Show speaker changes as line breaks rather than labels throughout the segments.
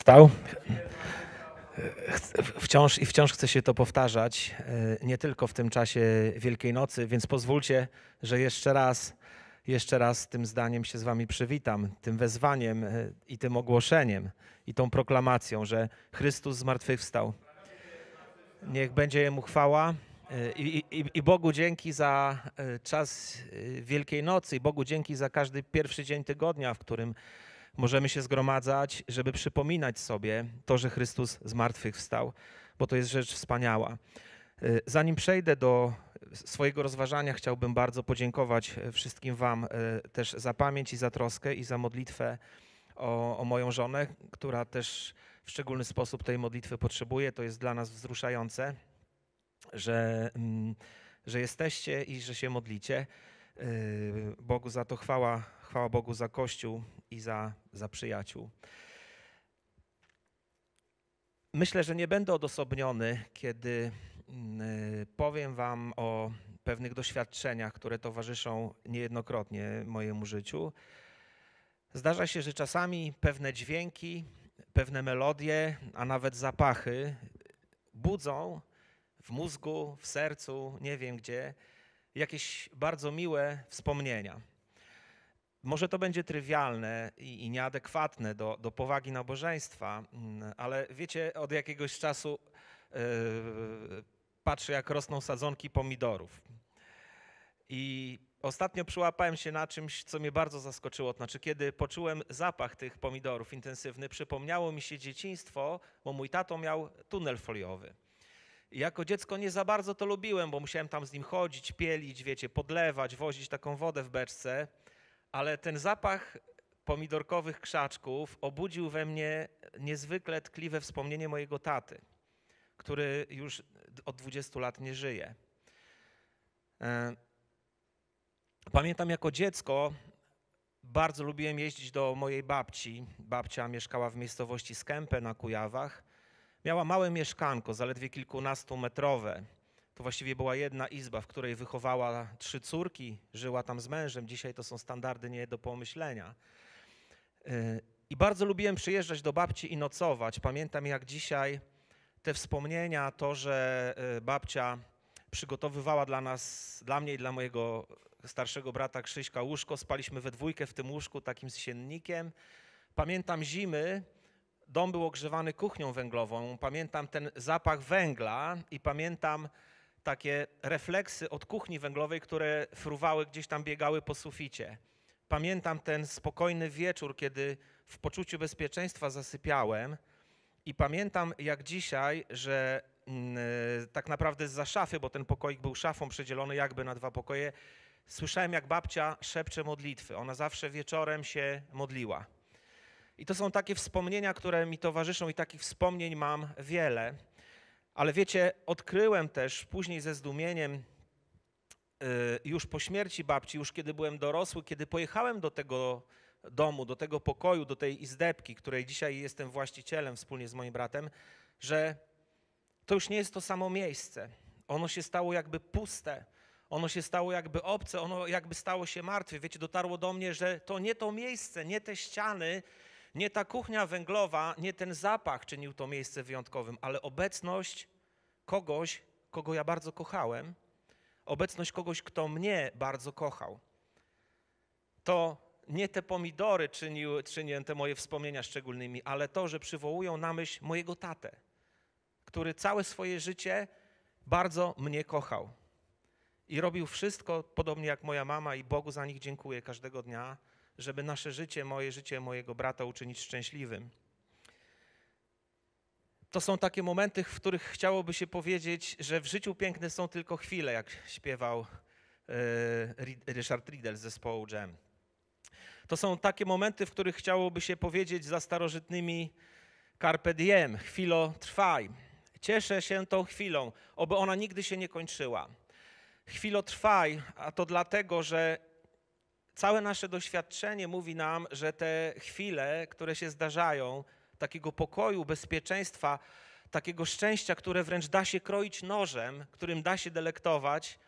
Stał. Wciąż i wciąż chcę się to powtarzać, e, nie tylko w tym czasie Wielkiej Nocy, więc pozwólcie, że jeszcze raz, jeszcze raz tym zdaniem się z wami przywitam, tym wezwaniem e, i tym ogłoszeniem i tą proklamacją, że Chrystus zmartwychwstał. Niech będzie Jemu chwała e, i, i, i Bogu dzięki za czas Wielkiej Nocy i Bogu dzięki za każdy pierwszy dzień tygodnia, w którym możemy się zgromadzać, żeby przypominać sobie to, że Chrystus zmartwychwstał, bo to jest rzecz wspaniała. Y, zanim przejdę do swojego rozważania, chciałbym bardzo podziękować y, wszystkim Wam y, też za pamięć i za troskę i za modlitwę o, o moją żonę, która też w szczególny sposób tej modlitwy potrzebuje. To jest dla nas wzruszające, że, mm, że jesteście i że się modlicie. Bogu za to chwała, chwała Bogu za Kościół i za, za przyjaciół. Myślę, że nie będę odosobniony, kiedy mm, y, powiem Wam o pewnych doświadczeniach, które towarzyszą niejednokrotnie mojemu życiu. Zdarza się, że czasami pewne dźwięki, pewne melodie, a nawet zapachy budzą w mózgu, w sercu, nie wiem gdzie, jakieś bardzo miłe wspomnienia. Może to będzie trywialne i, i nieadekwatne do, do powagi nabożeństwa, mm, ale wiecie, od jakiegoś czasu yy, patrzę, jak rosną sadzonki pomidorów. I ostatnio przyłapałem się na czymś, co mnie bardzo zaskoczyło. Znaczy, kiedy poczułem zapach tych pomidorów intensywny, przypomniało mi się dzieciństwo, bo mój tato miał tunel foliowy. Jako dziecko nie za bardzo to lubiłem, bo musiałem tam z nim chodzić, pielić, wiecie, podlewać, wozić taką wodę w beczce ale ten zapach pomidorkowych krzaczków obudził we mnie niezwykle tkliwe wspomnienie mojego taty, który już od 20 lat nie żyje. E, pamiętam jako dziecko bardzo lubiłem jeździć do mojej babci. Babcia mieszkała w miejscowości Skępę na Kujawach. Miała małe mieszkanko, zaledwie kilkunastometrowe. To właściwie była jedna izba, w której wychowała trzy córki, żyła tam z mężem. Dzisiaj to są standardy nie do pomyślenia. Y, I bardzo lubiłem przyjeżdżać do babci i nocować. Pamiętam jak dzisiaj te wspomnienia, to, że y, babcia przygotowywała dla nas, dla mnie i dla mojego starszego brata Krzyśka łóżko. Spaliśmy we dwójkę w tym łóżku takim z siennikiem. Pamiętam zimy, dom był ogrzewany kuchnią węglową. Pamiętam ten zapach węgla i pamiętam takie refleksy od kuchni węglowej, które fruwały, gdzieś tam biegały po suficie. Pamiętam ten spokojny wieczór, kiedy w poczuciu bezpieczeństwa zasypiałem i pamiętam jak dzisiaj, że mm, e, tak naprawdę za szafy, bo ten pokoik był szafą przedzielony jakby na dwa pokoje, słyszałem jak babcia szepcze modlitwy. Ona zawsze wieczorem się modliła. I to są takie wspomnienia, które mi towarzyszą i takich wspomnień mam wiele. Ale wiecie, odkryłem też później ze zdumieniem, y, już po śmierci babci, już kiedy byłem dorosły, kiedy pojechałem do tego domu, do tego pokoju, do tej izdebki, której dzisiaj jestem właścicielem wspólnie z moim bratem, że to już nie jest to samo miejsce. Ono się stało jakby puste, ono się stało jakby obce, ono jakby stało się martwe. Wiecie, dotarło do mnie, że to nie to miejsce, nie te ściany, nie ta kuchnia węglowa, nie ten zapach czynił to miejsce wyjątkowym, ale obecność kogoś, kogo ja bardzo kochałem, obecność kogoś, kto mnie bardzo kochał. To nie te pomidory czyniły, czynią te moje wspomnienia szczególnymi, ale to, że przywołują na myśl mojego tatę, który całe swoje życie bardzo mnie kochał. I robił wszystko, podobnie jak moja mama, i Bogu za nich dziękuję każdego dnia, żeby nasze życie, moje życie, mojego brata uczynić szczęśliwym. To są takie momenty, w których chciałoby się powiedzieć, że w życiu piękne są tylko chwile, jak śpiewał e, Richard Riddle z zespołu Jam. To są takie momenty, w których chciałoby się powiedzieć za starożytnymi carpe diem, chwilo trwaj. Cieszę się tą chwilą, oby ona nigdy się nie kończyła. Chwilo trwaj, a to dlatego, że Całe nasze doświadczenie mówi nam, że te chwile, które się zdarzają, takiego pokoju, bezpieczeństwa, takiego szczęścia, które wręcz da się kroić nożem, którym da się delektować,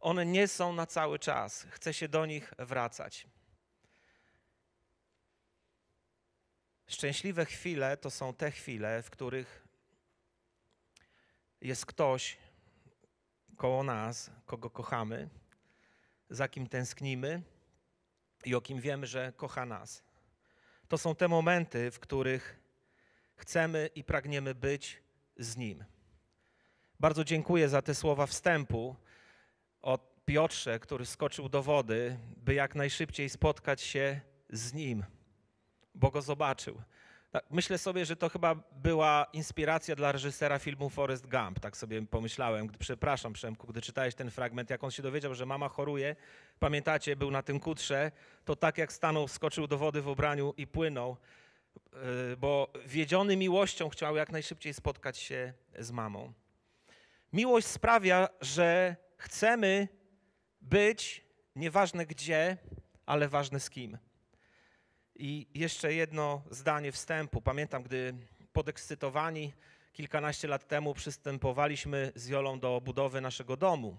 one nie są na cały czas. Chce się do nich wracać. Szczęśliwe chwile to są te chwile, w których jest ktoś koło nas, kogo kochamy, za kim tęsknimy i o kim wiemy, że kocha nas. To są te momenty, w których chcemy i pragniemy być z Nim. Bardzo dziękuję za te słowa wstępu o Piotrze, który skoczył do wody, by jak najszybciej spotkać się z Nim, bo go zobaczył. Tak, myślę sobie, że to chyba była inspiracja dla reżysera filmu Forrest Gump. Tak sobie pomyślałem. Gdy, przepraszam, Przemku, gdy czytałeś ten fragment, jak on się dowiedział, że mama choruje, pamiętacie, był na tym kutrze, to tak jak stanął, skoczył do wody w ubraniu i płynął, yy, bo wiedziony miłością chciał jak najszybciej spotkać się z mamą. Miłość sprawia, że chcemy być, nieważne gdzie, ale ważne z kim. I jeszcze jedno zdanie wstępu. Pamiętam, gdy podekscytowani kilkanaście lat temu przystępowaliśmy z Jolą do budowy naszego domu.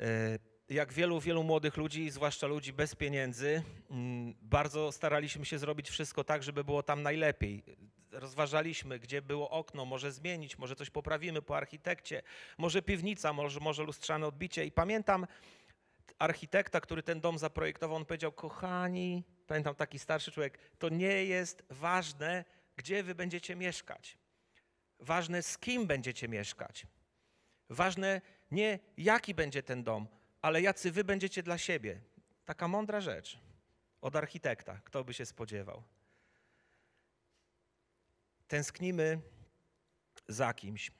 E, jak wielu, wielu młodych ludzi, zwłaszcza ludzi bez pieniędzy, mm, bardzo staraliśmy się zrobić wszystko tak, żeby było tam najlepiej. Rozważaliśmy, gdzie było okno, może zmienić, może coś poprawimy po architekcie, może piwnica, może, może lustrzane odbicie. I pamiętam architekta, który ten dom zaprojektował, on powiedział: Kochani, pamiętam taki starszy człowiek, to nie jest ważne, gdzie wy będziecie mieszkać. Ważne, z kim będziecie mieszkać. Ważne nie, jaki będzie ten dom, ale jacy wy będziecie dla siebie. Taka mądra rzecz od architekta, kto by się spodziewał. Tęsknimy za kimś.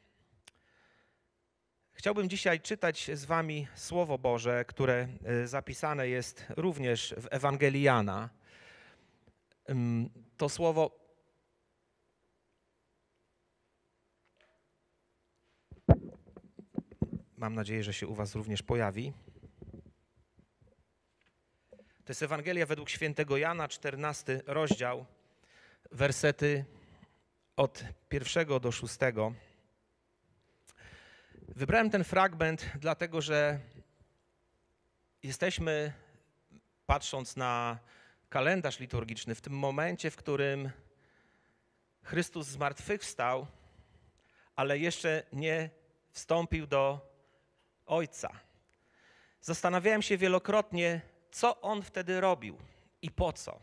Chciałbym dzisiaj czytać z Wami Słowo Boże, które e, zapisane jest również w Ewangelii Jana. To słowo mam nadzieję, że się u Was również pojawi. To jest Ewangelia według świętego Jana, 14 rozdział, wersety od pierwszego do szóstego. Wybrałem ten fragment dlatego, że jesteśmy, patrząc na kalendarz liturgiczny, w tym momencie, w którym Chrystus zmartwychwstał, ale jeszcze nie wstąpił do Ojca. Zastanawiałem się wielokrotnie, co on wtedy robił i po co,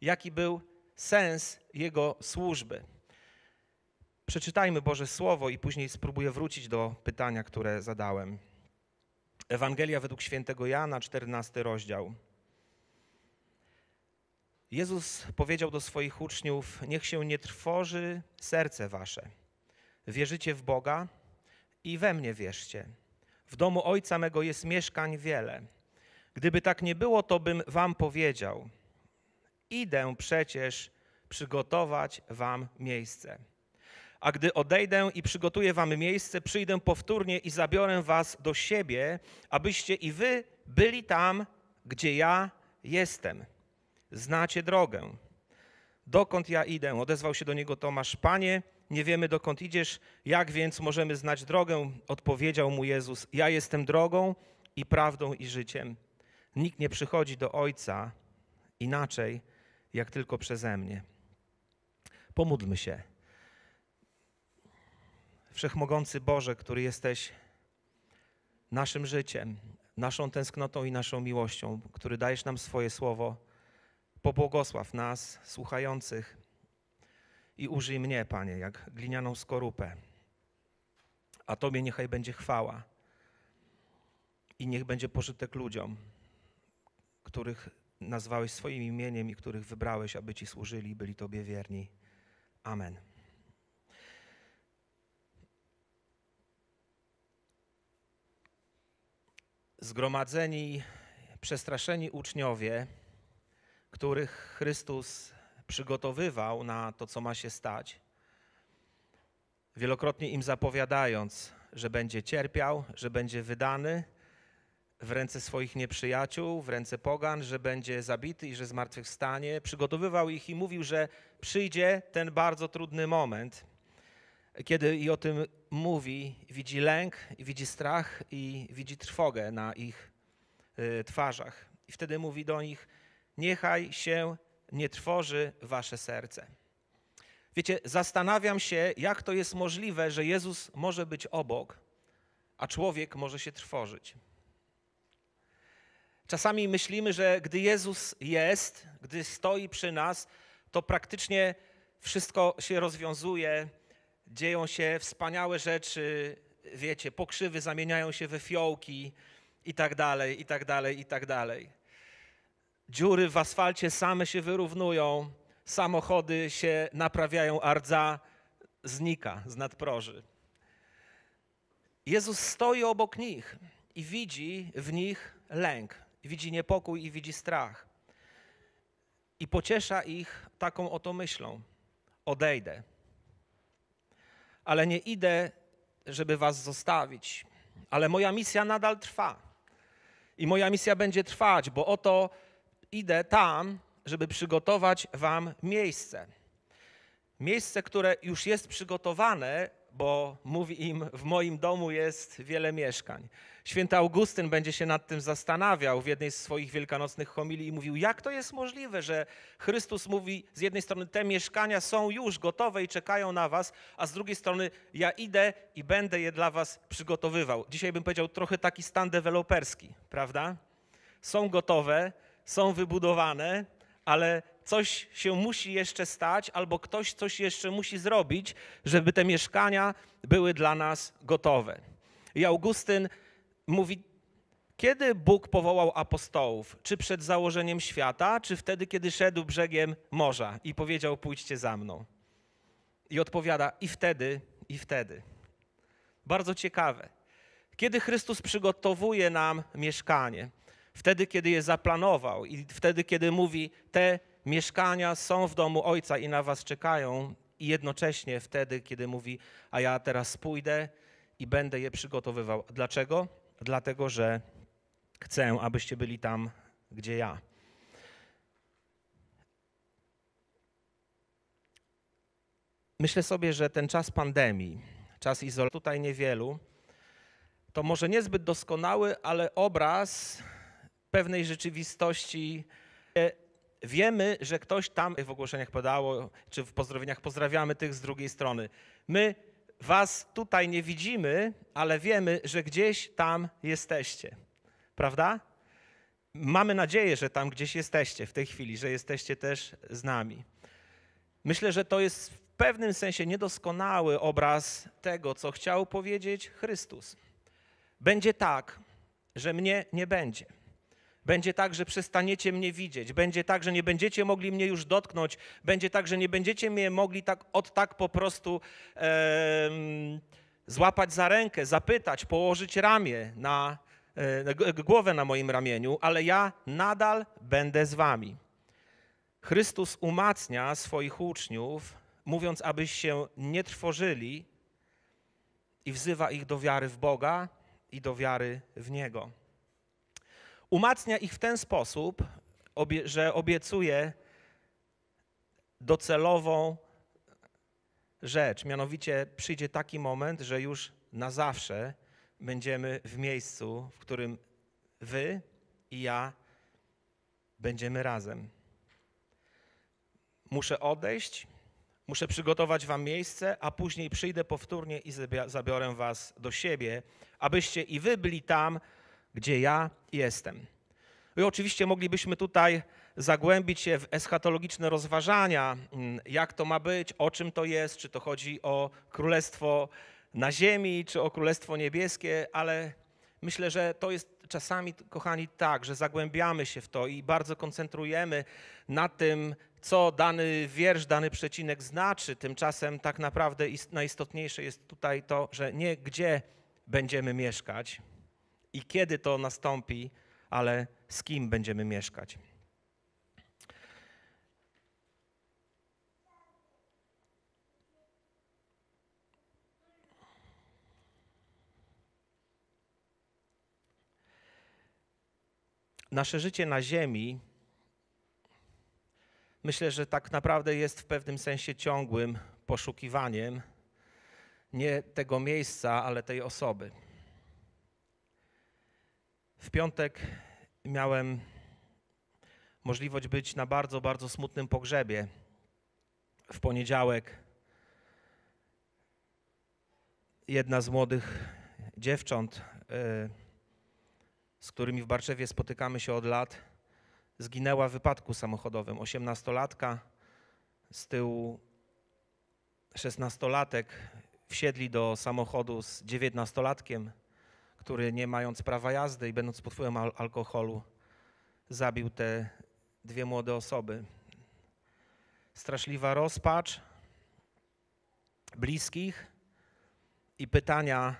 jaki był sens jego służby. Przeczytajmy Boże Słowo i później spróbuję wrócić do pytania, które zadałem. Ewangelia według świętego Jana, 14 rozdział. Jezus powiedział do swoich uczniów: Niech się nie trwoży serce wasze. Wierzycie w Boga i we mnie wierzcie. W domu Ojca mego jest mieszkań wiele. Gdyby tak nie było, to bym wam powiedział: Idę przecież przygotować wam miejsce. A gdy odejdę i przygotuję wam miejsce, przyjdę powtórnie i zabiorę was do siebie, abyście i wy byli tam, gdzie ja jestem. Znacie drogę. Dokąd ja idę? Odezwał się do niego Tomasz. Panie, nie wiemy dokąd idziesz, jak więc możemy znać drogę? Odpowiedział mu Jezus. Ja jestem drogą i prawdą i życiem. Nikt nie przychodzi do Ojca inaczej, jak tylko przeze mnie. Pomódlmy się. Wszechmogący Boże, który jesteś naszym życiem, naszą tęsknotą i naszą miłością, który dajesz nam swoje słowo, pobłogosław nas, słuchających i użyj mnie, Panie, jak glinianą skorupę. A Tobie niechaj będzie chwała i niech będzie pożytek ludziom, których nazwałeś swoim imieniem i których wybrałeś, aby Ci służyli i byli Tobie wierni. Amen. zgromadzeni, przestraszeni uczniowie, których Chrystus przygotowywał na to, co ma się stać, wielokrotnie im zapowiadając, że będzie cierpiał, że będzie wydany w ręce swoich nieprzyjaciół, w ręce pogan, że będzie zabity i że zmartwychwstanie. Przygotowywał ich i mówił, że przyjdzie ten bardzo trudny moment, kiedy i o tym mówi, widzi lęk, widzi strach i widzi trwogę na ich y, twarzach. I wtedy mówi do nich: Niechaj się nie trwoży wasze serce. Wiecie, zastanawiam się, jak to jest możliwe, że Jezus może być obok, a człowiek może się trwożyć. Czasami myślimy, że gdy Jezus jest, gdy stoi przy nas, to praktycznie wszystko się rozwiązuje, dzieją się wspaniałe rzeczy, wiecie, pokrzywy zamieniają się we fiołki i tak dalej, i tak dalej, i tak dalej. Dziury w asfalcie same się wyrównują, samochody się naprawiają, a rdza znika z nadproży. Jezus stoi obok nich i widzi w nich lęk, widzi niepokój i widzi strach. I pociesza ich taką oto myślą: odejdę. Ale nie idę, żeby was zostawić, ale moja misja nadal trwa. I moja misja będzie trwać, bo oto idę tam, żeby przygotować wam miejsce. Miejsce, które już jest przygotowane, bo mówi im, w moim domu jest wiele mieszkań. Święty Augustyn będzie się nad tym zastanawiał w jednej z swoich wielkanocnych homilii i mówił, jak to jest możliwe, że Chrystus mówi z jednej strony, te mieszkania są już gotowe i czekają na was, a z drugiej strony, ja idę i będę je dla was przygotowywał. Dzisiaj bym powiedział trochę taki stan deweloperski, prawda? Są gotowe, są wybudowane, ale coś się musi jeszcze stać, albo ktoś coś jeszcze musi zrobić, żeby te mieszkania były dla nas gotowe. I Augustyn mówi, kiedy Bóg powołał apostołów? Czy przed założeniem świata, czy wtedy, kiedy szedł brzegiem morza i powiedział: Pójdźcie za mną? I odpowiada: I wtedy, i wtedy. Bardzo ciekawe. Kiedy Chrystus przygotowuje nam mieszkanie? Wtedy, kiedy je zaplanował i wtedy, kiedy mówi: Te mieszkania są w domu Ojca i na was czekają, i jednocześnie wtedy, kiedy mówi: A ja teraz pójdę i będę je przygotowywał. Dlaczego? Dlatego, że chcę, abyście byli tam, gdzie ja. Myślę sobie, że ten czas pandemii, czas izolacji, tutaj niewielu, to może niezbyt doskonały, ale obraz pewnej rzeczywistości. Wiemy, że ktoś tam w ogłoszeniach podało, czy w pozdrowieniach pozdrawiamy tych z drugiej strony. My was tutaj nie widzimy, ale wiemy, że gdzieś tam jesteście. Prawda? Mamy nadzieję, że tam gdzieś jesteście w tej chwili, że jesteście też z nami. Myślę, że to jest w pewnym sensie niedoskonały obraz tego, co chciał powiedzieć Chrystus. Będzie tak, że mnie nie będzie. Będzie tak, że przestaniecie mnie widzieć. Będzie tak, że nie będziecie mogli mnie już dotknąć. Będzie tak, że nie będziecie mnie mogli tak od tak po prostu e, złapać za rękę, zapytać, położyć ramię na e, głowę na moim ramieniu, ale ja nadal będę z wami. Chrystus umacnia swoich uczniów, mówiąc, abyś się nie trwożyli i wzywa ich do wiary w Boga i do wiary w Niego. Umacnia ich w ten sposób, że obiecuje docelową rzecz. Mianowicie przyjdzie taki moment, że już na zawsze będziemy w miejscu, w którym wy i ja będziemy razem. Muszę odejść, muszę przygotować wam miejsce, a później przyjdę powtórnie i zabiorę was do siebie, abyście i wy byli tam, gdzie ja jestem. I oczywiście moglibyśmy tutaj zagłębić się w eschatologiczne rozważania, mm, jak to ma być, o czym to jest, czy to chodzi o królestwo na ziemi, czy o królestwo niebieskie, ale myślę, że to jest czasami, kochani, tak, że zagłębiamy się w to i bardzo koncentrujemy na tym, co dany wiersz, dany przecinek znaczy. Tymczasem tak naprawdę najistotniejsze jest tutaj to, że nie gdzie będziemy mieszkać, i kiedy to nastąpi, ale z kim będziemy mieszkać. Nasze życie na Ziemi, myślę, że tak naprawdę jest w pewnym sensie ciągłym poszukiwaniem nie tego miejsca, ale tej osoby. W piątek miałem możliwość być na bardzo, bardzo smutnym pogrzebie. W poniedziałek jedna z młodych dziewcząt, y, z którymi w Barczewie spotykamy się od lat, zginęła w wypadku samochodowym. Osiemnastolatka, z tyłu szesnastolatek wsiedli do samochodu z dziewiętnastolatkiem, który nie mając prawa jazdy i będąc pod wpływem al alkoholu, zabił te dwie młode osoby. Straszliwa rozpacz bliskich i pytania,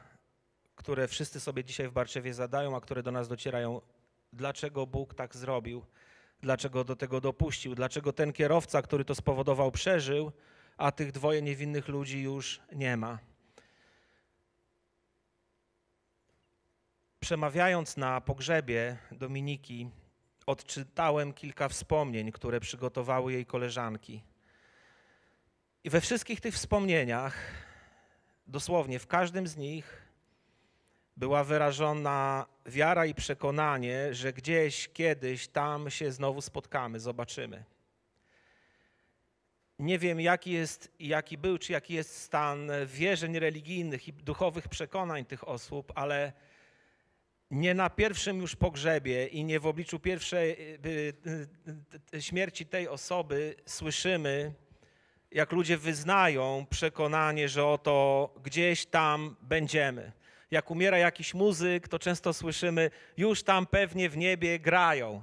które wszyscy sobie dzisiaj w Barczewie zadają, a które do nas docierają. Dlaczego Bóg tak zrobił? Dlaczego do tego dopuścił? Dlaczego ten kierowca, który to spowodował, przeżył, a tych dwoje niewinnych ludzi już nie ma? Przemawiając na pogrzebie Dominiki, odczytałem kilka wspomnień, które przygotowały jej koleżanki. I we wszystkich tych wspomnieniach, dosłownie w każdym z nich, była wyrażona wiara i przekonanie, że gdzieś, kiedyś tam się znowu spotkamy, zobaczymy. Nie wiem, jaki jest, jaki był, czy jaki jest stan wierzeń religijnych i duchowych przekonań tych osób, ale nie na pierwszym już pogrzebie i nie w obliczu pierwszej y, y, y, śmierci tej osoby słyszymy, jak ludzie wyznają przekonanie, że oto gdzieś tam będziemy. Jak umiera jakiś muzyk, to często słyszymy, już tam pewnie w niebie grają.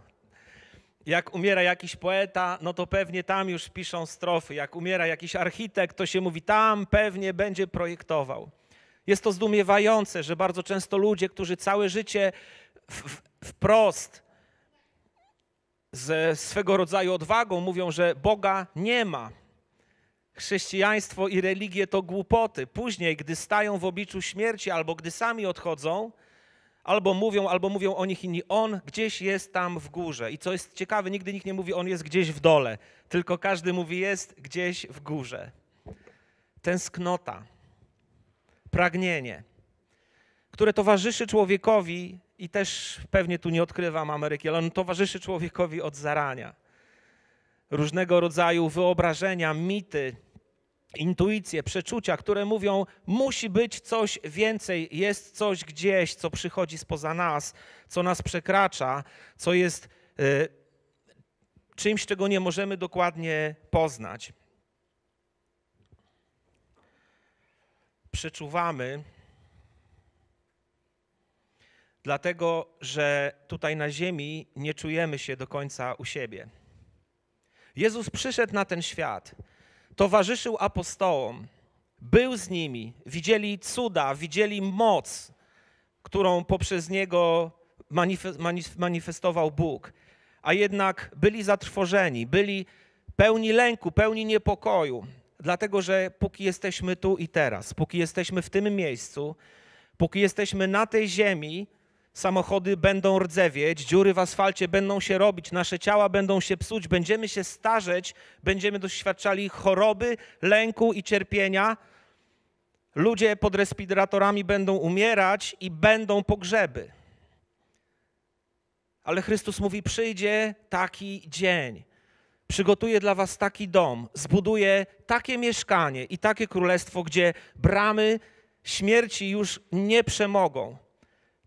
Jak umiera jakiś poeta, no to pewnie tam już piszą strofy. Jak umiera jakiś architekt, to się mówi, tam pewnie będzie projektował. Jest to zdumiewające, że bardzo często ludzie, którzy całe życie w, wprost ze swego rodzaju odwagą mówią, że Boga nie ma. Chrześcijaństwo i religie to głupoty. Później, gdy stają w obliczu śmierci albo gdy sami odchodzą, albo mówią, albo mówią o nich inni, on gdzieś jest tam w górze. I co jest ciekawe, nigdy nikt nie mówi, on jest gdzieś w dole, tylko każdy mówi, jest gdzieś w górze. Tęsknota pragnienie, które towarzyszy człowiekowi i też pewnie tu nie odkrywam Ameryki, ale on towarzyszy człowiekowi od zarania. Różnego rodzaju wyobrażenia, mity, intuicje, przeczucia, które mówią, musi być coś więcej, jest coś gdzieś, co przychodzi spoza nas, co nas przekracza, co jest y, czymś, czego nie możemy dokładnie poznać. Przeczuwamy, dlatego że tutaj na ziemi nie czujemy się do końca u siebie. Jezus przyszedł na ten świat, towarzyszył apostołom, był z nimi, widzieli cuda, widzieli moc, którą poprzez niego manifestował Bóg, a jednak byli zatrwożeni, byli pełni lęku, pełni niepokoju. Dlatego, że póki jesteśmy tu i teraz, póki jesteśmy w tym miejscu, póki jesteśmy na tej ziemi, samochody będą rdzewieć, dziury w asfalcie będą się robić, nasze ciała będą się psuć, będziemy się starzeć, będziemy doświadczali choroby, lęku i cierpienia. Ludzie pod respiratorami będą umierać i będą pogrzeby. Ale Chrystus mówi: Przyjdzie taki dzień, przygotuje dla was taki dom, zbuduje takie mieszkanie i takie królestwo, gdzie bramy śmierci już nie przemogą.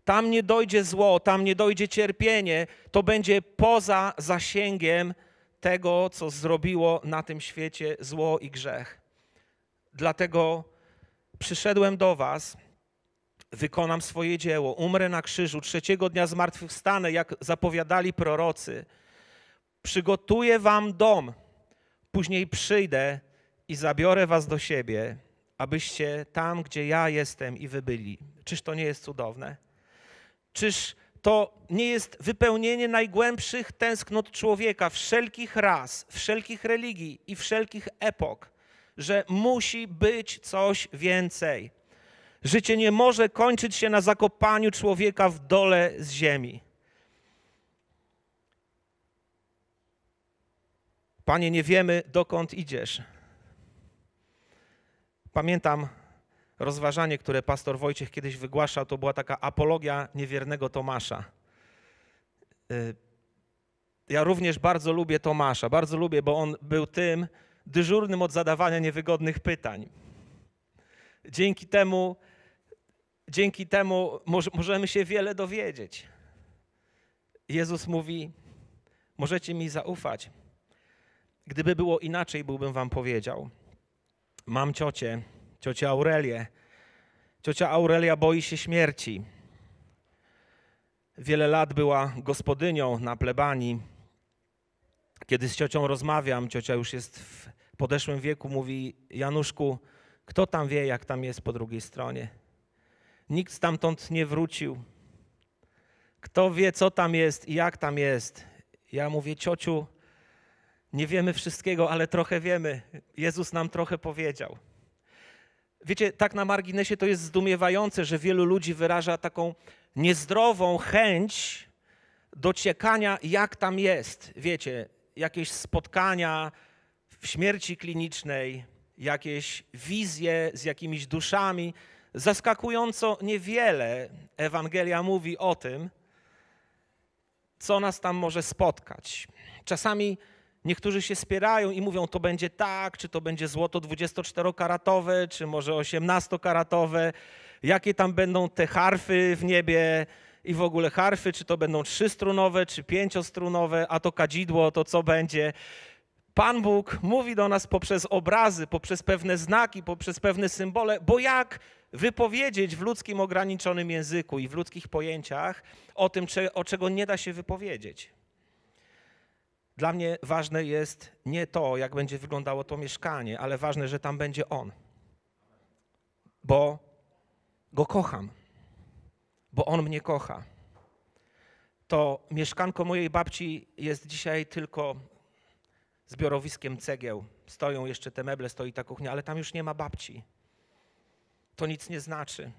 Tam nie dojdzie zło, tam nie dojdzie cierpienie, to będzie poza zasięgiem tego, co zrobiło na tym świecie zło i grzech. Dlatego przyszedłem do Was, wykonam swoje dzieło, umrę na krzyżu, trzeciego dnia zmartwychwstanę, jak zapowiadali prorocy przygotuję wam dom, później przyjdę i zabiorę was do siebie, abyście tam, gdzie ja jestem i wy byli. Czyż to nie jest cudowne? Czyż to nie jest wypełnienie najgłębszych tęsknot człowieka, wszelkich ras, wszelkich religii i wszelkich epok, że musi być coś więcej. Życie nie może kończyć się na zakopaniu człowieka w dole z ziemi. Panie, nie wiemy, dokąd idziesz. Pamiętam rozważanie, które pastor Wojciech kiedyś wygłaszał, to była taka apologia niewiernego Tomasza. Y, Ja również bardzo lubię Tomasza, bardzo lubię, bo on był tym dyżurnym od zadawania niewygodnych pytań. Dzięki temu, dzięki temu możemy się wiele dowiedzieć. Jezus mówi: Możecie mi zaufać. Gdyby było inaczej, byłbym wam powiedział. Mam ciocię, ciocię Aurelię. Ciocia Aurelia boi się śmierci. Wiele lat była gospodynią na plebanii. Kiedy z ciocią rozmawiam, ciocia już jest w podeszłym wieku, mówi: Januszku, kto tam wie, jak tam jest po drugiej stronie? Nikt stamtąd nie wrócił. Kto wie, co tam jest i jak tam jest? Ja mówię, ciociu, nie wiemy wszystkiego, ale trochę wiemy. Jezus nam trochę powiedział. Wiecie, tak na marginesie to jest zdumiewające, że wielu ludzi wyraża taką niezdrową chęć dociekania, jak tam jest. Wiecie, jakieś spotkania w śmierci klinicznej, jakieś wizje z jakimiś duszami. Zaskakująco niewiele Ewangelia mówi o tym, co nas tam może spotkać. Czasami niektórzy się spierają i mówią, to będzie tak, czy to będzie złoto 24-karatowe, czy może 18-karatowe, jakie tam będą te harfy w niebie i w ogóle harfy, czy to będą trzystrunowe, czy pięciostrunowe, a to kadzidło, to co będzie. Pan Bóg mówi do nas poprzez obrazy, poprzez pewne znaki, poprzez pewne symbole, bo jak wypowiedzieć w ludzkim ograniczonym języku i w ludzkich pojęciach o tym, o czego nie da się wypowiedzieć. Dla mnie ważne jest nie to, jak będzie wyglądało to mieszkanie, ale ważne, że tam będzie On. Bo go kocham, bo On mnie kocha. To mieszkanko mojej babci jest dzisiaj tylko zbiorowiskiem cegieł. Stoją jeszcze te meble, stoi ta kuchnia, ale tam już nie ma babci to nic nie znaczy.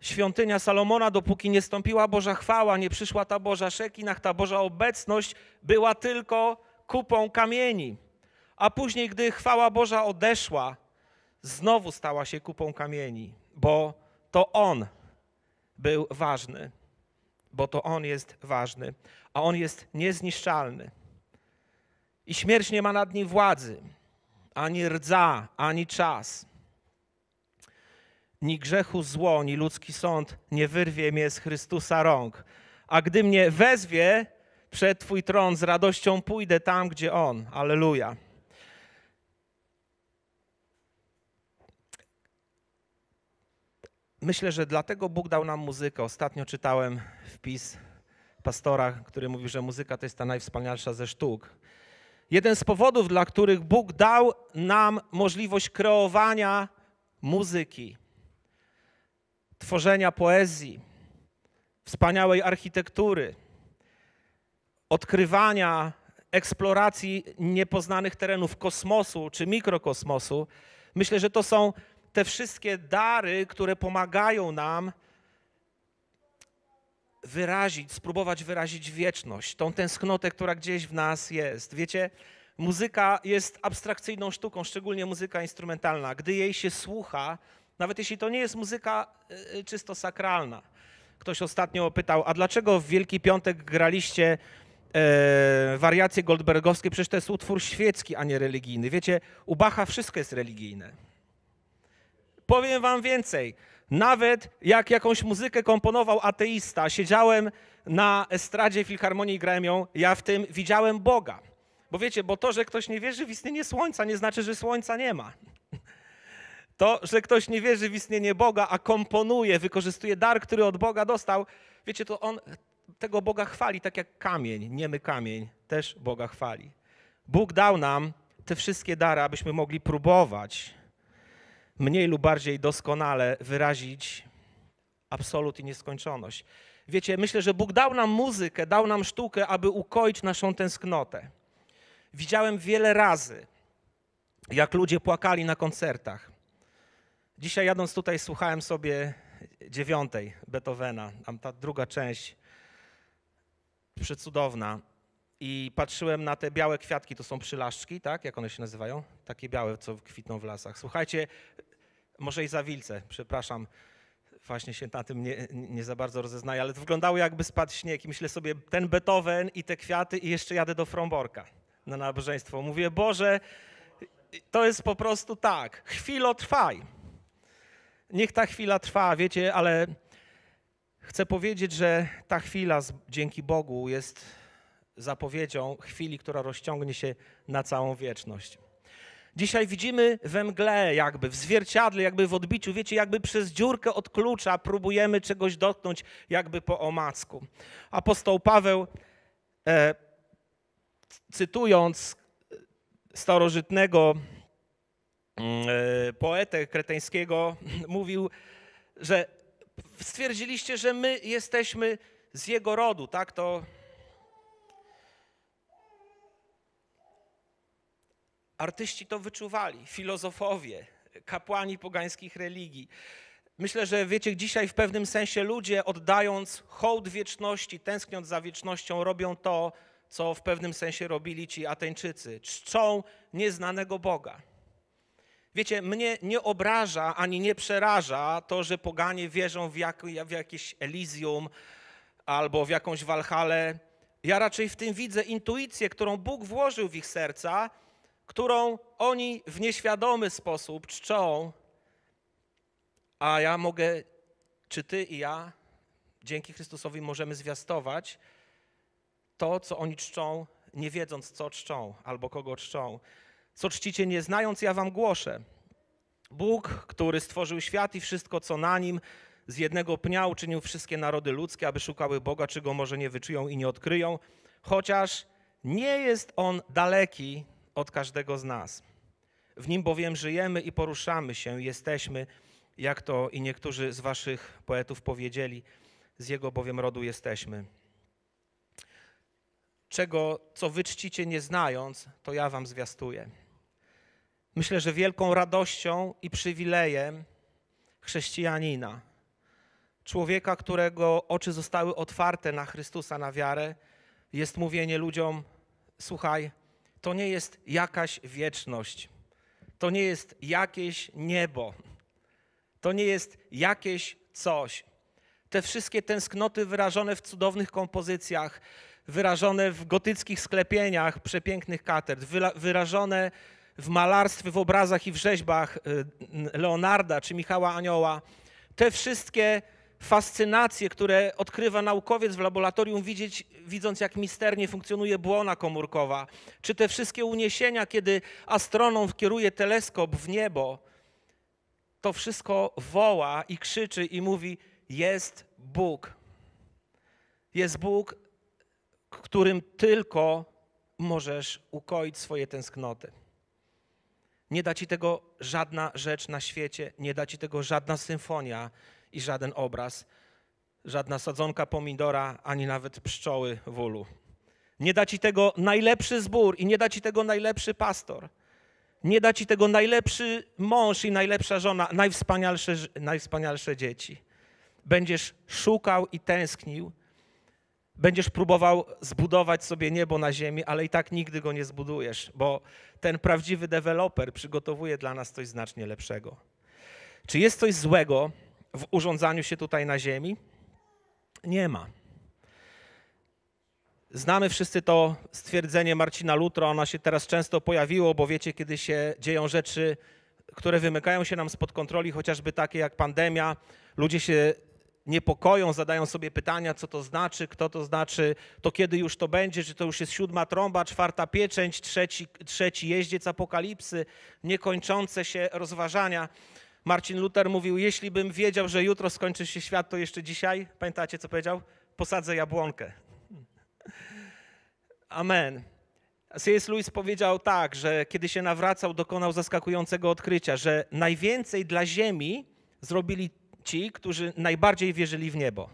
Świątynia Salomona, dopóki nie stąpiła Boża chwała, nie przyszła ta Boża szekinach, ta Boża obecność, była tylko kupą kamieni. A później, gdy chwała Boża odeszła, znowu stała się kupą kamieni, bo to On był ważny, bo to On jest ważny, a On jest niezniszczalny. I śmierć nie ma nad nim władzy, ani rdza, ani czas ni grzechu zło, ni ludzki sąd nie wyrwie mnie z Chrystusa rąk. A gdy mnie wezwie przed Twój tron, z radością pójdę tam, gdzie On. Aleluja. Myślę, że dlatego Bóg dał nam muzykę. Ostatnio czytałem wpis pastora, który mówi, że muzyka to jest ta najwspanialsza ze sztuk. Jeden z powodów, dla których Bóg dał nam możliwość kreowania muzyki, tworzenia poezji, wspaniałej architektury, odkrywania, eksploracji niepoznanych terenów kosmosu czy mikrokosmosu. Myślę, że to są te wszystkie dary, które pomagają nam wyrazić, spróbować wyrazić wieczność, tą tęsknotę, która gdzieś w nas jest. Wiecie, muzyka jest abstrakcyjną sztuką, szczególnie muzyka instrumentalna. Gdy jej się słucha, nawet jeśli to nie jest muzyka y, y, czysto sakralna. Ktoś ostatnio pytał, a dlaczego w Wielki Piątek graliście e, wariacje goldbergowskie? Przecież to jest utwór świecki, a nie religijny. Wiecie, u Bacha wszystko jest religijne. Powiem wam więcej. Nawet jak jakąś muzykę komponował ateista, siedziałem na estradzie filharmonii i grałem ją, ja w tym widziałem Boga. Bo wiecie, bo to, że ktoś nie wierzy w istnienie słońca, nie znaczy, że słońca nie ma. To, że ktoś nie wierzy w istnienie Boga, a komponuje, wykorzystuje dar, który od Boga dostał, wiecie, to on tego Boga chwali, tak jak kamień, niemy kamień, też Boga chwali. Bóg dał nam te wszystkie dary, abyśmy mogli próbować mniej lub bardziej doskonale wyrazić absolut i nieskończoność. Wiecie, myślę, że Bóg dał nam muzykę, dał nam sztukę, aby ukoić naszą tęsknotę. Widziałem wiele razy, jak ludzie płakali na koncertach. Dzisiaj jadąc tutaj słuchałem sobie dziewiątej Beethovena, tam ta druga część, przecudowna. I patrzyłem na te białe kwiatki, to są przylaszczki, tak? Jak one się nazywają? Takie białe, co kwitną w lasach. Słuchajcie, może i zawilce, przepraszam. właśnie się na tym nie, nie za bardzo rozeznaję, ale to wyglądało jakby spadł śnieg i myślę sobie, ten Beethoven i te kwiaty i jeszcze jadę do Fromborka na nabożeństwo. Mówię, Boże, to jest po prostu tak, chwilo trwaj. Niech ta chwila trwa, wiecie, ale chcę powiedzieć, że ta chwila dzięki Bogu jest zapowiedzią chwili, która rozciągnie się na całą wieczność. Dzisiaj widzimy we mgle, jakby w zwierciadle, jakby w odbiciu, wiecie, jakby przez dziurkę od klucza próbujemy czegoś dotknąć, jakby po omacku. Apostoł Paweł, e, cytując starożytnego poetę kreteńskiego, mówił, że stwierdziliście, że my jesteśmy z jego rodu, tak? To Artyści to wyczuwali, filozofowie, kapłani pogańskich religii. Myślę, że wiecie, dzisiaj w pewnym sensie ludzie oddając hołd wieczności, tęskniąc za wiecznością, robią to, co w pewnym sensie robili ci Ateńczycy. Czczą nieznanego Boga. Wiecie, mnie nie obraża ani nie przeraża to, że poganie wierzą w, jak, w jakieś Elizium albo w jakąś Walhalę. Ja raczej w tym widzę intuicję, którą Bóg włożył w ich serca, którą oni w nieświadomy sposób czczą, a ja mogę, czy ty i ja, dzięki Chrystusowi możemy zwiastować to, co oni czczą, nie wiedząc, co czczą albo kogo czczą. Co czcicie, nie znając, ja wam głoszę. Bóg, który stworzył świat i wszystko, co na nim, z jednego pnia uczynił wszystkie narody ludzkie, aby szukały Boga, czy go może nie wyczują i nie odkryją, chociaż nie jest on daleki od każdego z nas. W nim bowiem żyjemy i poruszamy się, jesteśmy, jak to i niektórzy z waszych poetów powiedzieli, z jego bowiem rodu jesteśmy. Czego, co wy czcicie nie znając, to ja wam zwiastuję. Myślę, że wielką radością i przywilejem chrześcijanina, człowieka, którego oczy zostały otwarte na Chrystusa, na wiarę, jest mówienie ludziom: Słuchaj, to nie jest jakaś wieczność. To nie jest jakieś niebo. To nie jest jakieś coś. Te wszystkie tęsknoty wyrażone w cudownych kompozycjach, wyrażone w gotyckich sklepieniach przepięknych katedr, wyrażone w malarstwie, w obrazach i w rzeźbach y, Leonarda czy Michała Anioła, te wszystkie fascynacje, które odkrywa naukowiec w laboratorium, widzieć, widząc jak misternie funkcjonuje błona komórkowa, czy te wszystkie uniesienia, kiedy astronom kieruje teleskop w niebo, to wszystko woła i krzyczy i mówi: Jest Bóg. Jest Bóg, którym tylko możesz ukoić swoje tęsknoty. Nie da ci tego żadna rzecz na świecie, nie da ci tego żadna symfonia, i żaden obraz, żadna sadzonka pomidora, ani nawet pszczoły w ulu. Nie da ci tego najlepszy zbór i nie da ci tego najlepszy pastor. Nie da ci tego najlepszy mąż i najlepsza żona, najwspanialsze, najwspanialsze dzieci. Będziesz szukał i tęsknił, będziesz próbował zbudować sobie niebo na ziemi, ale i tak nigdy go nie zbudujesz, bo ten prawdziwy deweloper przygotowuje dla nas coś znacznie lepszego. Czy jest coś złego, w urządzaniu się tutaj na Ziemi? Nie ma. Znamy wszyscy to stwierdzenie Marcina Lutra, ono się teraz często pojawiło, bo wiecie, kiedy się dzieją rzeczy, które wymykają się nam spod kontroli, chociażby takie jak pandemia, ludzie się niepokoją, zadają sobie pytania, co to znaczy, kto to znaczy, to kiedy już to będzie, czy to już jest siódma trąba, czwarta pieczęć, trzeci, trzeci jeździec apokalipsy, niekończące się rozważania. Marcin Luther mówił, jeśli bym wiedział, że jutro skończy się świat, to jeszcze dzisiaj, pamiętacie co powiedział? Posadzę jabłonkę. Amen. C.S. Lewis powiedział tak, że kiedy się nawracał, dokonał zaskakującego odkrycia, że najwięcej dla Ziemi zrobili ci, którzy najbardziej wierzyli w niebo.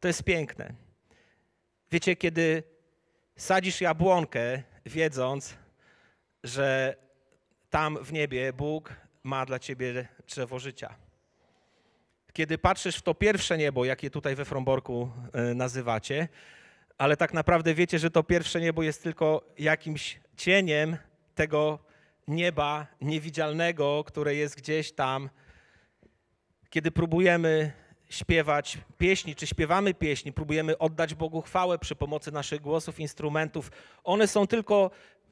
To jest piękne. Wiecie, kiedy sadzisz jabłonkę, wiedząc, że tam w niebie Bóg ma dla ciebie drzewo życia. Kiedy patrzysz w to pierwsze niebo, jakie tutaj we Fromborku e, nazywacie, ale tak naprawdę wiecie, że to pierwsze niebo jest tylko jakimś cieniem tego nieba niewidzialnego, które jest gdzieś tam. Kiedy próbujemy śpiewać pieśni, czy śpiewamy pieśni, próbujemy oddać Bogu chwałę przy pomocy naszych głosów, instrumentów, one są tylko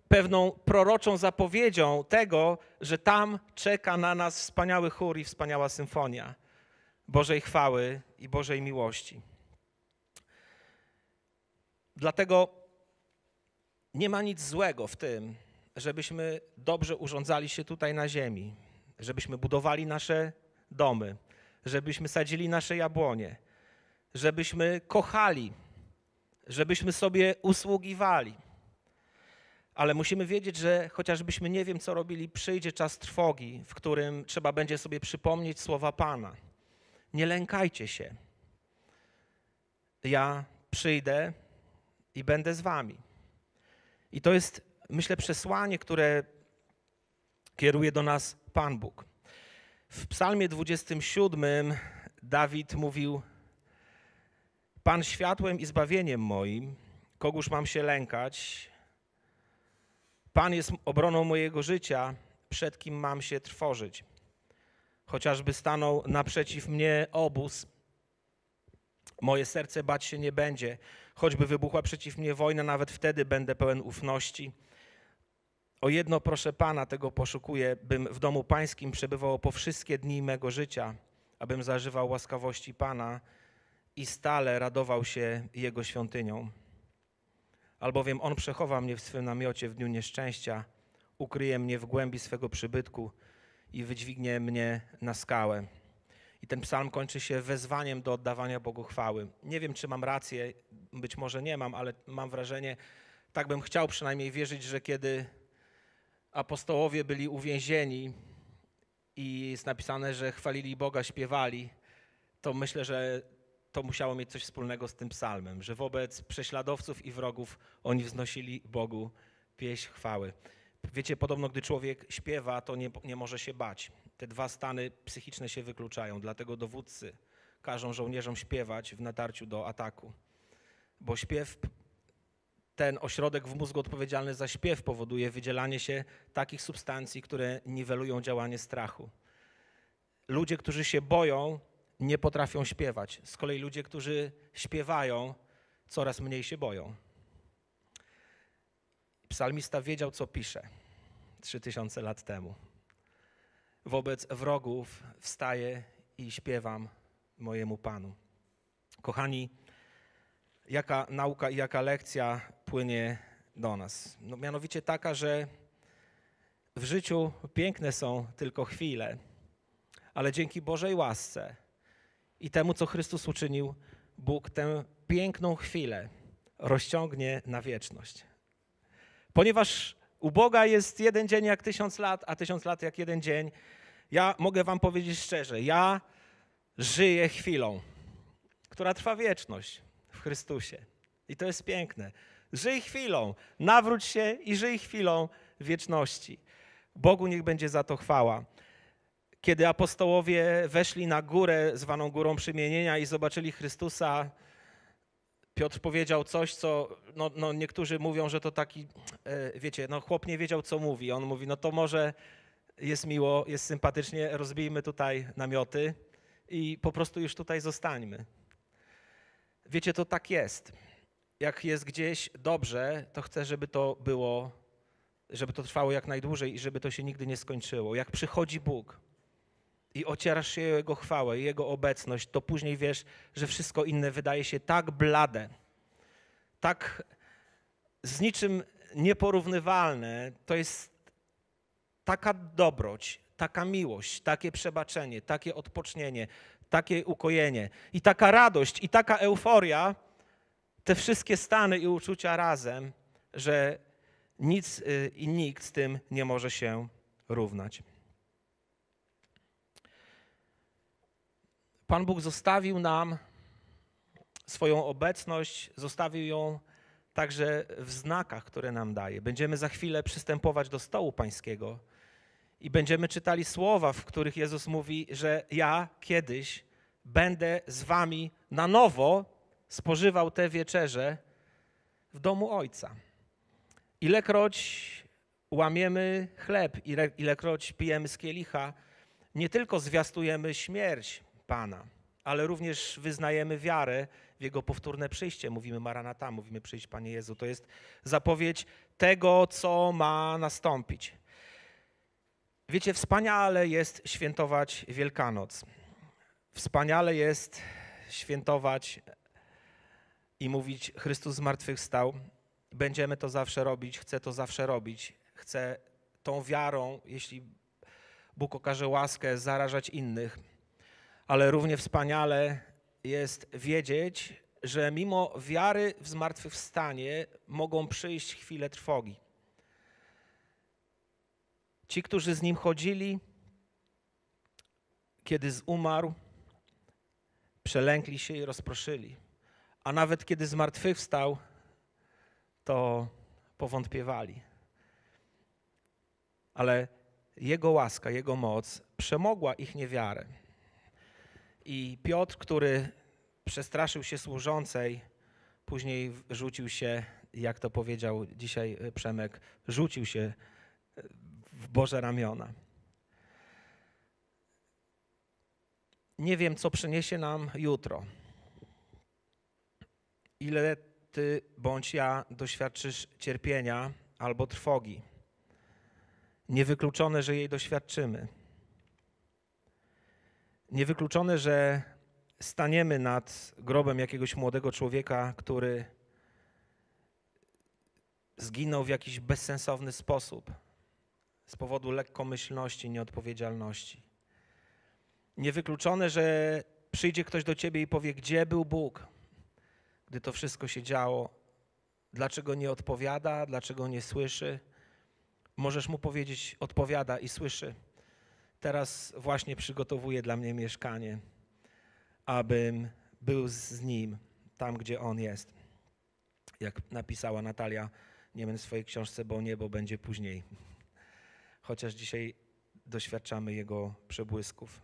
pewną proroczą zapowiedzią tego, że tam czeka na nas wspaniały chór i wspaniała symfonia Bożej chwały i Bożej miłości. Dlatego nie ma nic złego w tym, żebyśmy dobrze urządzali się tutaj na ziemi, żebyśmy budowali nasze domy, żebyśmy sadzili nasze jabłonie, żebyśmy kochali, żebyśmy sobie usługiwali. Ale musimy wiedzieć, że chociażbyśmy nie wiem, co robili, przyjdzie czas trwogi, w którym trzeba będzie sobie przypomnieć słowa Pana. Nie lękajcie się. Ja przyjdę i będę z wami. I to jest, myślę, przesłanie, które kieruje do nas Pan Bóg. W Psalmie 27 Dawid mówił: Pan światłem i zbawieniem moim, kogóż mam się lękać? Pan jest obroną mojego życia, przed kim mam się trwożyć. Chociażby stanął naprzeciw mnie obóz, moje serce bać się nie będzie. Choćby wybuchła przeciw mnie wojna, nawet wtedy będę pełen ufności. O jedno proszę Pana, tego poszukuję, bym w domu Pańskim przebywał po wszystkie dni mego życia, abym zażywał łaskawości Pana i stale radował się Jego świątynią. Albowiem On przechowa mnie w swym namiocie w dniu nieszczęścia, ukryje mnie w głębi swego przybytku i wydźwignie mnie na skałę. I ten psalm kończy się wezwaniem do oddawania Bogu chwały. Nie wiem, czy mam rację, być może nie mam, ale mam wrażenie, tak bym chciał przynajmniej wierzyć, że kiedy apostołowie byli uwięzieni i jest napisane, że chwalili Boga, śpiewali, to myślę, że to musiało mieć coś wspólnego z tym psalmem, że wobec prześladowców i wrogów oni wznosili Bogu pieśń chwały. Wiecie, podobno gdy człowiek śpiewa, to nie, nie może się bać. Te dwa stany psychiczne się wykluczają, dlatego dowódcy każą żołnierzom śpiewać w natarciu do ataku. Bo śpiew, ten ośrodek w mózgu odpowiedzialny za śpiew powoduje wydzielanie się takich substancji, które niwelują działanie strachu. Ludzie, którzy się boją, nie potrafią śpiewać. Z kolei ludzie, którzy śpiewają, coraz mniej się boją. Psalmista wiedział, co pisze trzy tysiące lat temu. Wobec wrogów wstaję i śpiewam mojemu Panu. Kochani, jaka nauka i jaka lekcja płynie do nas? No, mianowicie taka, że w życiu piękne są tylko chwile, ale dzięki Bożej łasce i temu, co Chrystus uczynił, Bóg tę piękną chwilę rozciągnie na wieczność. Ponieważ u Boga jest jeden dzień jak tysiąc lat, a tysiąc lat jak jeden dzień, ja mogę Wam powiedzieć szczerze, ja żyję chwilą, która trwa wieczność Chrystusie. I to jest piękne. Żyj chwilą, nawróć się i żyj chwilą wieczności. Bogu niech będzie za to chwała. Kiedy apostołowie weszli na górę, zwaną Górą Przemienienia, i zobaczyli Chrystusa, Piotr powiedział coś, co no, no niektórzy mówią, że to taki, e, wiecie, no chłop nie wiedział, co mówi. On mówi, no to może jest miło, jest sympatycznie, rozbijmy tutaj namioty i po prostu już tutaj zostańmy. Wiecie, to tak jest. Jak jest gdzieś dobrze, to chcę, żeby to było, żeby to trwało jak najdłużej i żeby to się nigdy nie skończyło. Jak przychodzi Bóg, i ocierasz się Jego chwałę, Jego obecność, to później wiesz, że wszystko inne wydaje się tak blade, tak z niczym nieporównywalne. To jest taka dobroć, taka miłość, takie przebaczenie, takie odpocznienie, takie ukojenie i taka radość i taka euforia, te wszystkie stany i uczucia razem, że nic y, i nikt z tym nie może się równać. Pan Bóg zostawił nam swoją obecność, zostawił ją także w znakach, które nam daje. Będziemy za chwilę przystępować do stołu pańskiego i będziemy czytali słowa, w których Jezus mówi, że ja kiedyś będę z wami na nowo spożywał te wieczerze w domu Ojca. Ilekroć łamiemy chleb, ilekroć pijemy z kielicha, nie tylko zwiastujemy śmierć Pana. Ale również wyznajemy wiarę w Jego powtórne przyjście. Mówimy Maranata, mówimy przyjść Panie Jezu. To jest zapowiedź tego, co ma nastąpić. Wiecie, wspaniale jest świętować Wielkanoc. Wspaniale jest świętować i mówić Chrystus zmartwychwstał. Będziemy to zawsze robić, chcę to zawsze robić. Chcę tą wiarą, jeśli Bóg okaże łaskę, zarażać innych. Ale równie wspaniale jest wiedzieć, że mimo wiary w zmartwychwstanie mogą przyjść chwile trwogi. Ci, którzy z nim chodzili, kiedy zumarł, przelękli się i rozproszyli. A nawet kiedy zmartwychwstał, to powątpiewali. Ale Jego łaska, Jego moc przemogła ich niewiarę. I Piotr, który przestraszył się służącej, później rzucił się, jak to powiedział dzisiaj Przemek, rzucił się Boże ramiona. Nie wiem, co przyniesie nam jutro. Ile ty bądź ja doświadczysz cierpienia albo trwogi. Niewykluczone, że jej doświadczymy. Niewykluczone, że staniemy nad grobem jakiegoś młodego człowieka, który zginął w jakiś bezsensowny sposób z powodu lekkomyślności, nieodpowiedzialności. Niewykluczone, że przyjdzie ktoś do ciebie i powie, gdzie był Bóg, gdy to wszystko się działo, dlaczego nie odpowiada, dlaczego nie słyszy. Możesz mu powiedzieć, odpowiada i słyszy. Teraz właśnie przygotowuje dla mnie mieszkanie, abym był z nim tam, gdzie on jest. Jak napisała Natalia Niemen w swojej książce, bo niebo będzie później chociaż dzisiaj doświadczamy Jego przebłysków.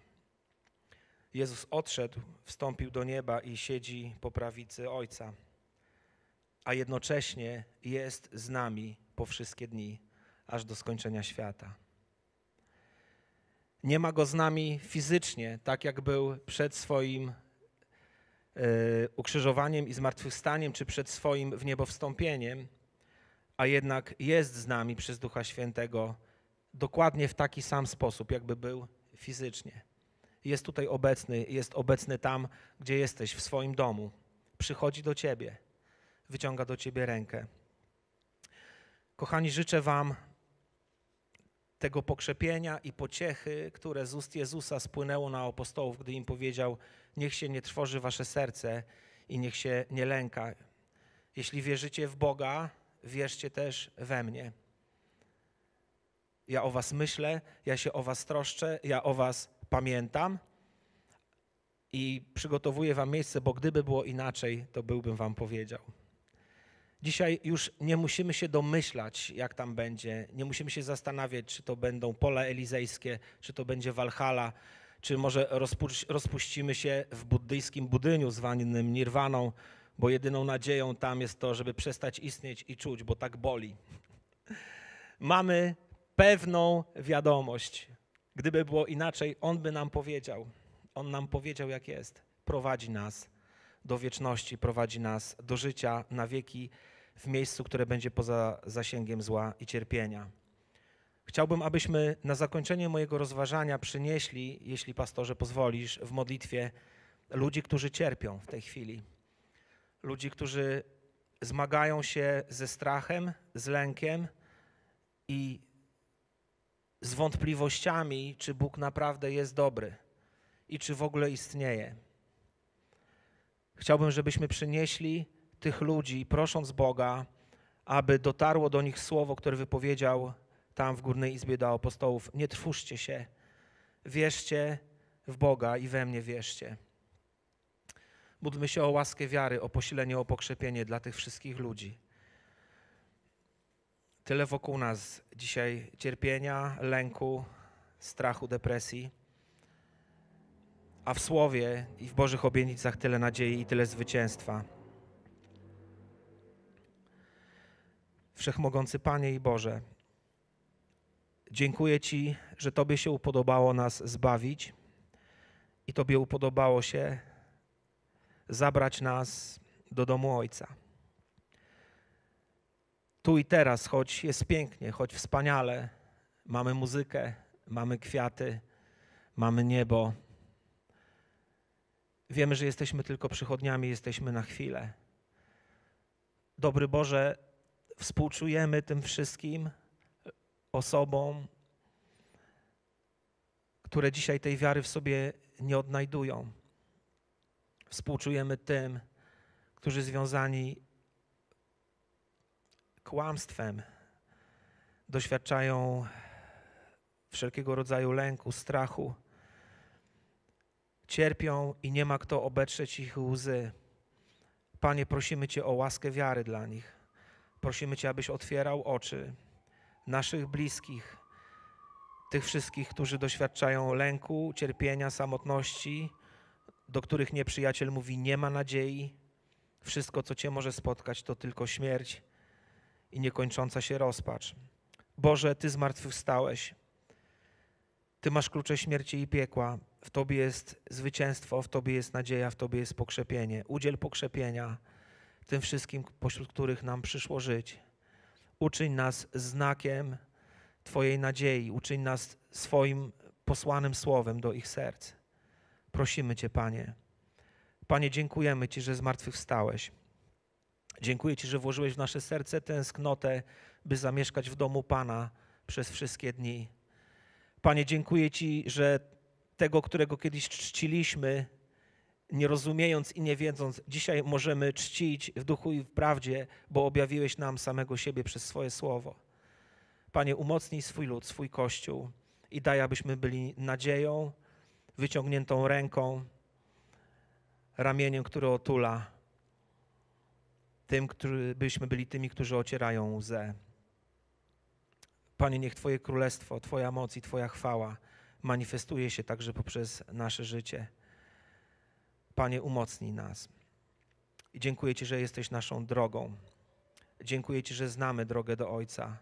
Jezus odszedł, wstąpił do nieba i siedzi po prawicy Ojca, a jednocześnie jest z nami po wszystkie dni, aż do skończenia świata. Nie ma go z nami fizycznie, tak jak był przed swoim y, ukrzyżowaniem i zmartwychwstaniem, czy przed swoim w niebo wstąpieniem, a jednak jest z nami przez Ducha Świętego dokładnie w taki sam sposób, jakby był fizycznie. Jest tutaj obecny, jest obecny tam, gdzie jesteś, w swoim domu. Przychodzi do ciebie, wyciąga do ciebie rękę. Kochani, życzę Wam tego pokrzepienia i pociechy, które z ust Jezusa spłynęło na apostołów, gdy im powiedział: Niech się nie trwoży Wasze serce i niech się nie lęka. Jeśli wierzycie w Boga, wierzcie też we mnie. Ja o was myślę, ja się o was troszczę, ja o was pamiętam i przygotowuję wam miejsce, bo gdyby było inaczej, to byłbym wam powiedział. Dzisiaj już nie musimy się domyślać, jak tam będzie. Nie musimy się zastanawiać, czy to będą pola elizejskie, czy to będzie Walhalla, czy może rozpuścimy się w buddyjskim budyniu zwanym nirwaną, bo jedyną nadzieją tam jest to, żeby przestać istnieć i czuć, bo tak boli. Mamy pewną wiadomość. Gdyby było inaczej, On by nam powiedział. On nam powiedział, jak jest. Prowadzi nas do wieczności, prowadzi nas do życia na wieki w miejscu, które będzie poza zasięgiem zła i cierpienia. Chciałbym, abyśmy na zakończenie mojego rozważania przynieśli, jeśli pastorze pozwolisz, w modlitwie ludzi, którzy cierpią w tej chwili. Ludzi, którzy zmagają się ze strachem, z lękiem i z wątpliwościami, czy Bóg naprawdę jest dobry i czy w ogóle istnieje. Chciałbym, żebyśmy przynieśli tych ludzi, prosząc Boga, aby dotarło do nich słowo, które wypowiedział tam w Górnej Izbie do apostołów. Nie trwóżcie się, wierzcie w Boga i we mnie wierzcie. Módlmy się o łaskę wiary, o posilenie, o pokrzepienie dla tych wszystkich ludzi. Tyle wokół nas dzisiaj cierpienia, lęku, strachu, depresji, a w Słowie i w Bożych obietnicach tyle nadziei i tyle zwycięstwa. Wszechmogący Panie i Boże, dziękuję Ci, że Tobie się upodobało nas zbawić i Tobie upodobało się zabrać nas do domu Ojca. Tu i teraz, choć jest pięknie, choć wspaniale, mamy muzykę, mamy kwiaty, mamy niebo. Wiemy, że jesteśmy tylko przychodniami, jesteśmy na chwilę. Dobry Boże, współczujemy tym wszystkim osobom, które dzisiaj tej wiary w sobie nie odnajdują. Współczujemy tym, którzy związani kłamstwem doświadczają wszelkiego rodzaju lęku, strachu. Cierpią i nie ma kto obetrzeć ich łzy. Panie, prosimy Cię o łaskę wiary dla nich. Prosimy Cię, abyś otwierał oczy naszych bliskich, tych wszystkich, którzy doświadczają lęku, cierpienia, samotności, do których nieprzyjaciel mówi: Nie ma nadziei, wszystko, co Cię może spotkać, to tylko śmierć i niekończąca się rozpacz. Boże, Ty zmartwychwstałeś. Ty masz klucze śmierci i piekła. W Tobie jest zwycięstwo, w Tobie jest nadzieja, w Tobie jest pokrzepienie. Udziel pokrzepienia tym wszystkim, pośród których nam przyszło żyć. Uczyń nas znakiem Twojej nadziei, uczyń nas swoim posłanym słowem do ich serc. Prosimy Cię, Panie. Panie, dziękujemy Ci, że zmartwychwstałeś. Dziękuję Ci, że włożyłeś w nasze serce tęsknotę, by zamieszkać w domu Pana przez wszystkie dni. Panie, dziękuję Ci, że tego, którego kiedyś czciliśmy, nie rozumiejąc i nie wiedząc, dzisiaj możemy czcić w duchu i w prawdzie, bo objawiłeś nam samego siebie przez swoje słowo. Panie, umocnij swój lud, swój kościół i daj, abyśmy byli nadzieją, wyciągniętą ręką, ramieniem, które otula, tym, który, byśmy byli tymi, którzy ocierają łzę. Panie, niech Twoje królestwo, Twoja moc i Twoja chwała manifestuje się także poprzez nasze życie. Panie, umocnij nas. I dziękuję Ci, że jesteś naszą drogą. Dziękuję Ci, że znamy drogę do Ojca.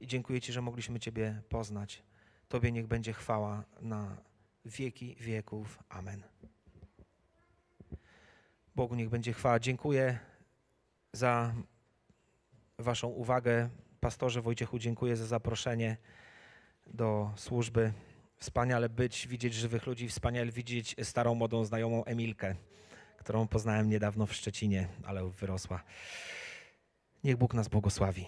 I dziękuję Ci, że mogliśmy Ciebie poznać. Tobie niech będzie chwała na wieki wieków. Amen. Bogu niech będzie chwała. Dziękuję za Waszą uwagę. Pastorze Wojciechu, dziękuję za zaproszenie do służby. Wspaniale być, widzieć żywych ludzi, wspaniale widzieć starą, młodą znajomą Emilkę, którą poznałem niedawno w Szczecinie, ale wyrosła. Niech Bóg nas błogosławi.